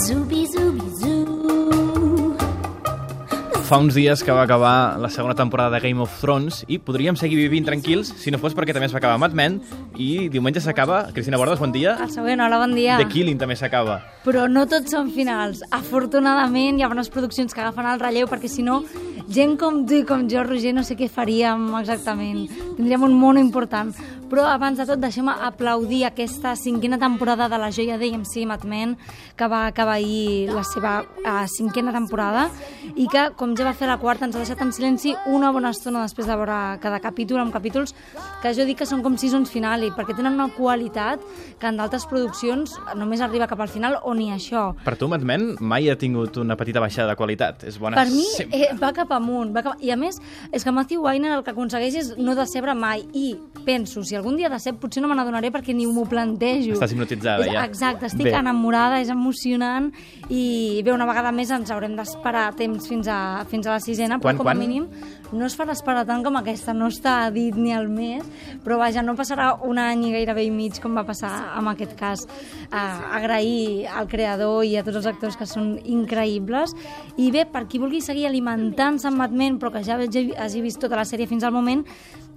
Zubi, zubi. Fa uns dies que va acabar la segona temporada de Game of Thrones i podríem seguir vivint tranquils si no fos perquè també es va acabar Mad Men i diumenge s'acaba, Cristina Bordes, bon dia. El següent, hola, bon dia. The Killing també s'acaba. Però no tots són finals. Afortunadament hi ha bones produccions que agafen el relleu perquè si no gent com tu i com jo, Roger, no sé què faríem exactament. Tindríem un món important. Però abans de tot deixem aplaudir aquesta cinquena temporada de la joia d'AMC Mad Men que va acabar ahir la seva uh, cinquena temporada i que, com ja va fer la quarta, ens ha deixat en silenci una bona estona després de veure cada capítol amb capítols que jo dic que són com seasons finale perquè tenen una qualitat que en d'altres produccions només arriba cap al final o ni això. Per tu, Mad Men mai ha tingut una petita baixada de qualitat. És bona Per mi sempre. eh, va cap amunt. Va cap... I a més, és que Matthew Weiner el que aconsegueix és no decebre mai. I penso, si algun dia decep, potser no me n'adonaré perquè ni m'ho plantejo. Estàs hipnotitzada, és, ja. Exacte, estic Bé. enamorada, és emocionant i bé, una vegada més ens haurem d'esperar temps fins a, fins a la sisena, però Quan, com a quan? mínim no es farà esperar tant com aquesta, no està dit ni al mes, però vaja, no passarà un any i gairebé i mig com va passar en aquest cas. Uh, agrair al creador i a tots els actors que són increïbles i bé, per qui vulgui seguir alimentant-se amb Mad Men però que ja hagi vist tota la sèrie fins al moment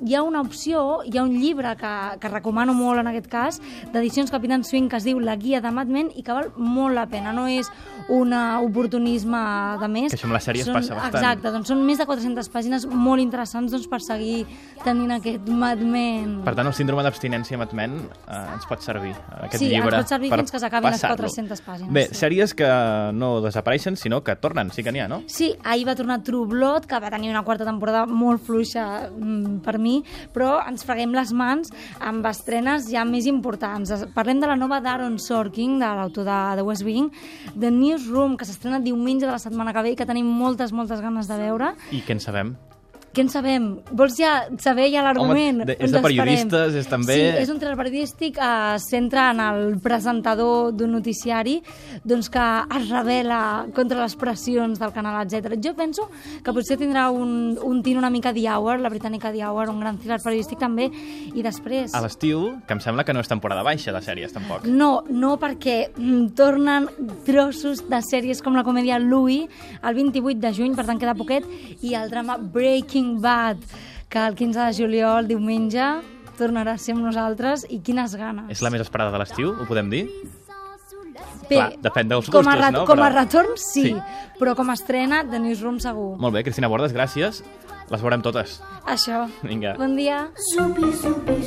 hi ha una opció, hi ha un llibre que, que recomano molt en aquest cas, d'edicions Capitán Swing, que es diu La guia de Mad Men i que val molt la pena, no és un oportunisme de més. Que això amb les sèries són, passa bastant. Exacte, doncs són més de 400 pàgines molt interessants doncs, per seguir tenint aquest Mad Men. Per tant, el síndrome d'abstinència Mad Men eh, ens pot servir, eh, aquest Sí, ens llibre. pot servir fins que s'acabin les passar-lo. 400 pàgines, Bé, sí. sèries que no desapareixen, sinó que tornen, sí que n'hi ha, no? Sí, ahir va tornar True Blood, que va tenir una quarta temporada molt fluixa mm, per mi, però ens freguem les mans amb estrenes ja més importants. Parlem de la nova d'Aaron Sorkin, de l'autor de The West Wing, The Newsroom, que s'estrena diumenge de la setmana que ve i que tenim moltes, moltes ganes de veure. I què en sabem? Què en sabem? Vols ja saber ja l'argument? Home, és Ens de periodistes, és també- Sí, és un thriller periodístic, eh, centra en el presentador d'un noticiari doncs que es revela contra les pressions del canal, etc. Jo penso que potser tindrà un, un tint una mica The Hour, la britànica The Hour, un gran thriller periodístic també, i després... A l'estiu, que em sembla que no és temporada baixa de sèries, tampoc. No, no perquè mm, tornen trossos de sèries com la comèdia Louis el 28 de juny, per tant queda poquet, i el drama Breaking Bad, que el 15 de juliol, diumenge, tornarà a ser amb nosaltres, i quines ganes. És la més esperada de l'estiu, ho podem dir? Bé, Clar, depèn dels com a, gustos, no? Com a Però- retorn, sí, Sí. però com a estrena, The Newsroom segur. Molt bé, Cristina Bordes, gràcies. Les veurem totes. Això. Vinga. Bon dia. Zubi, zubi,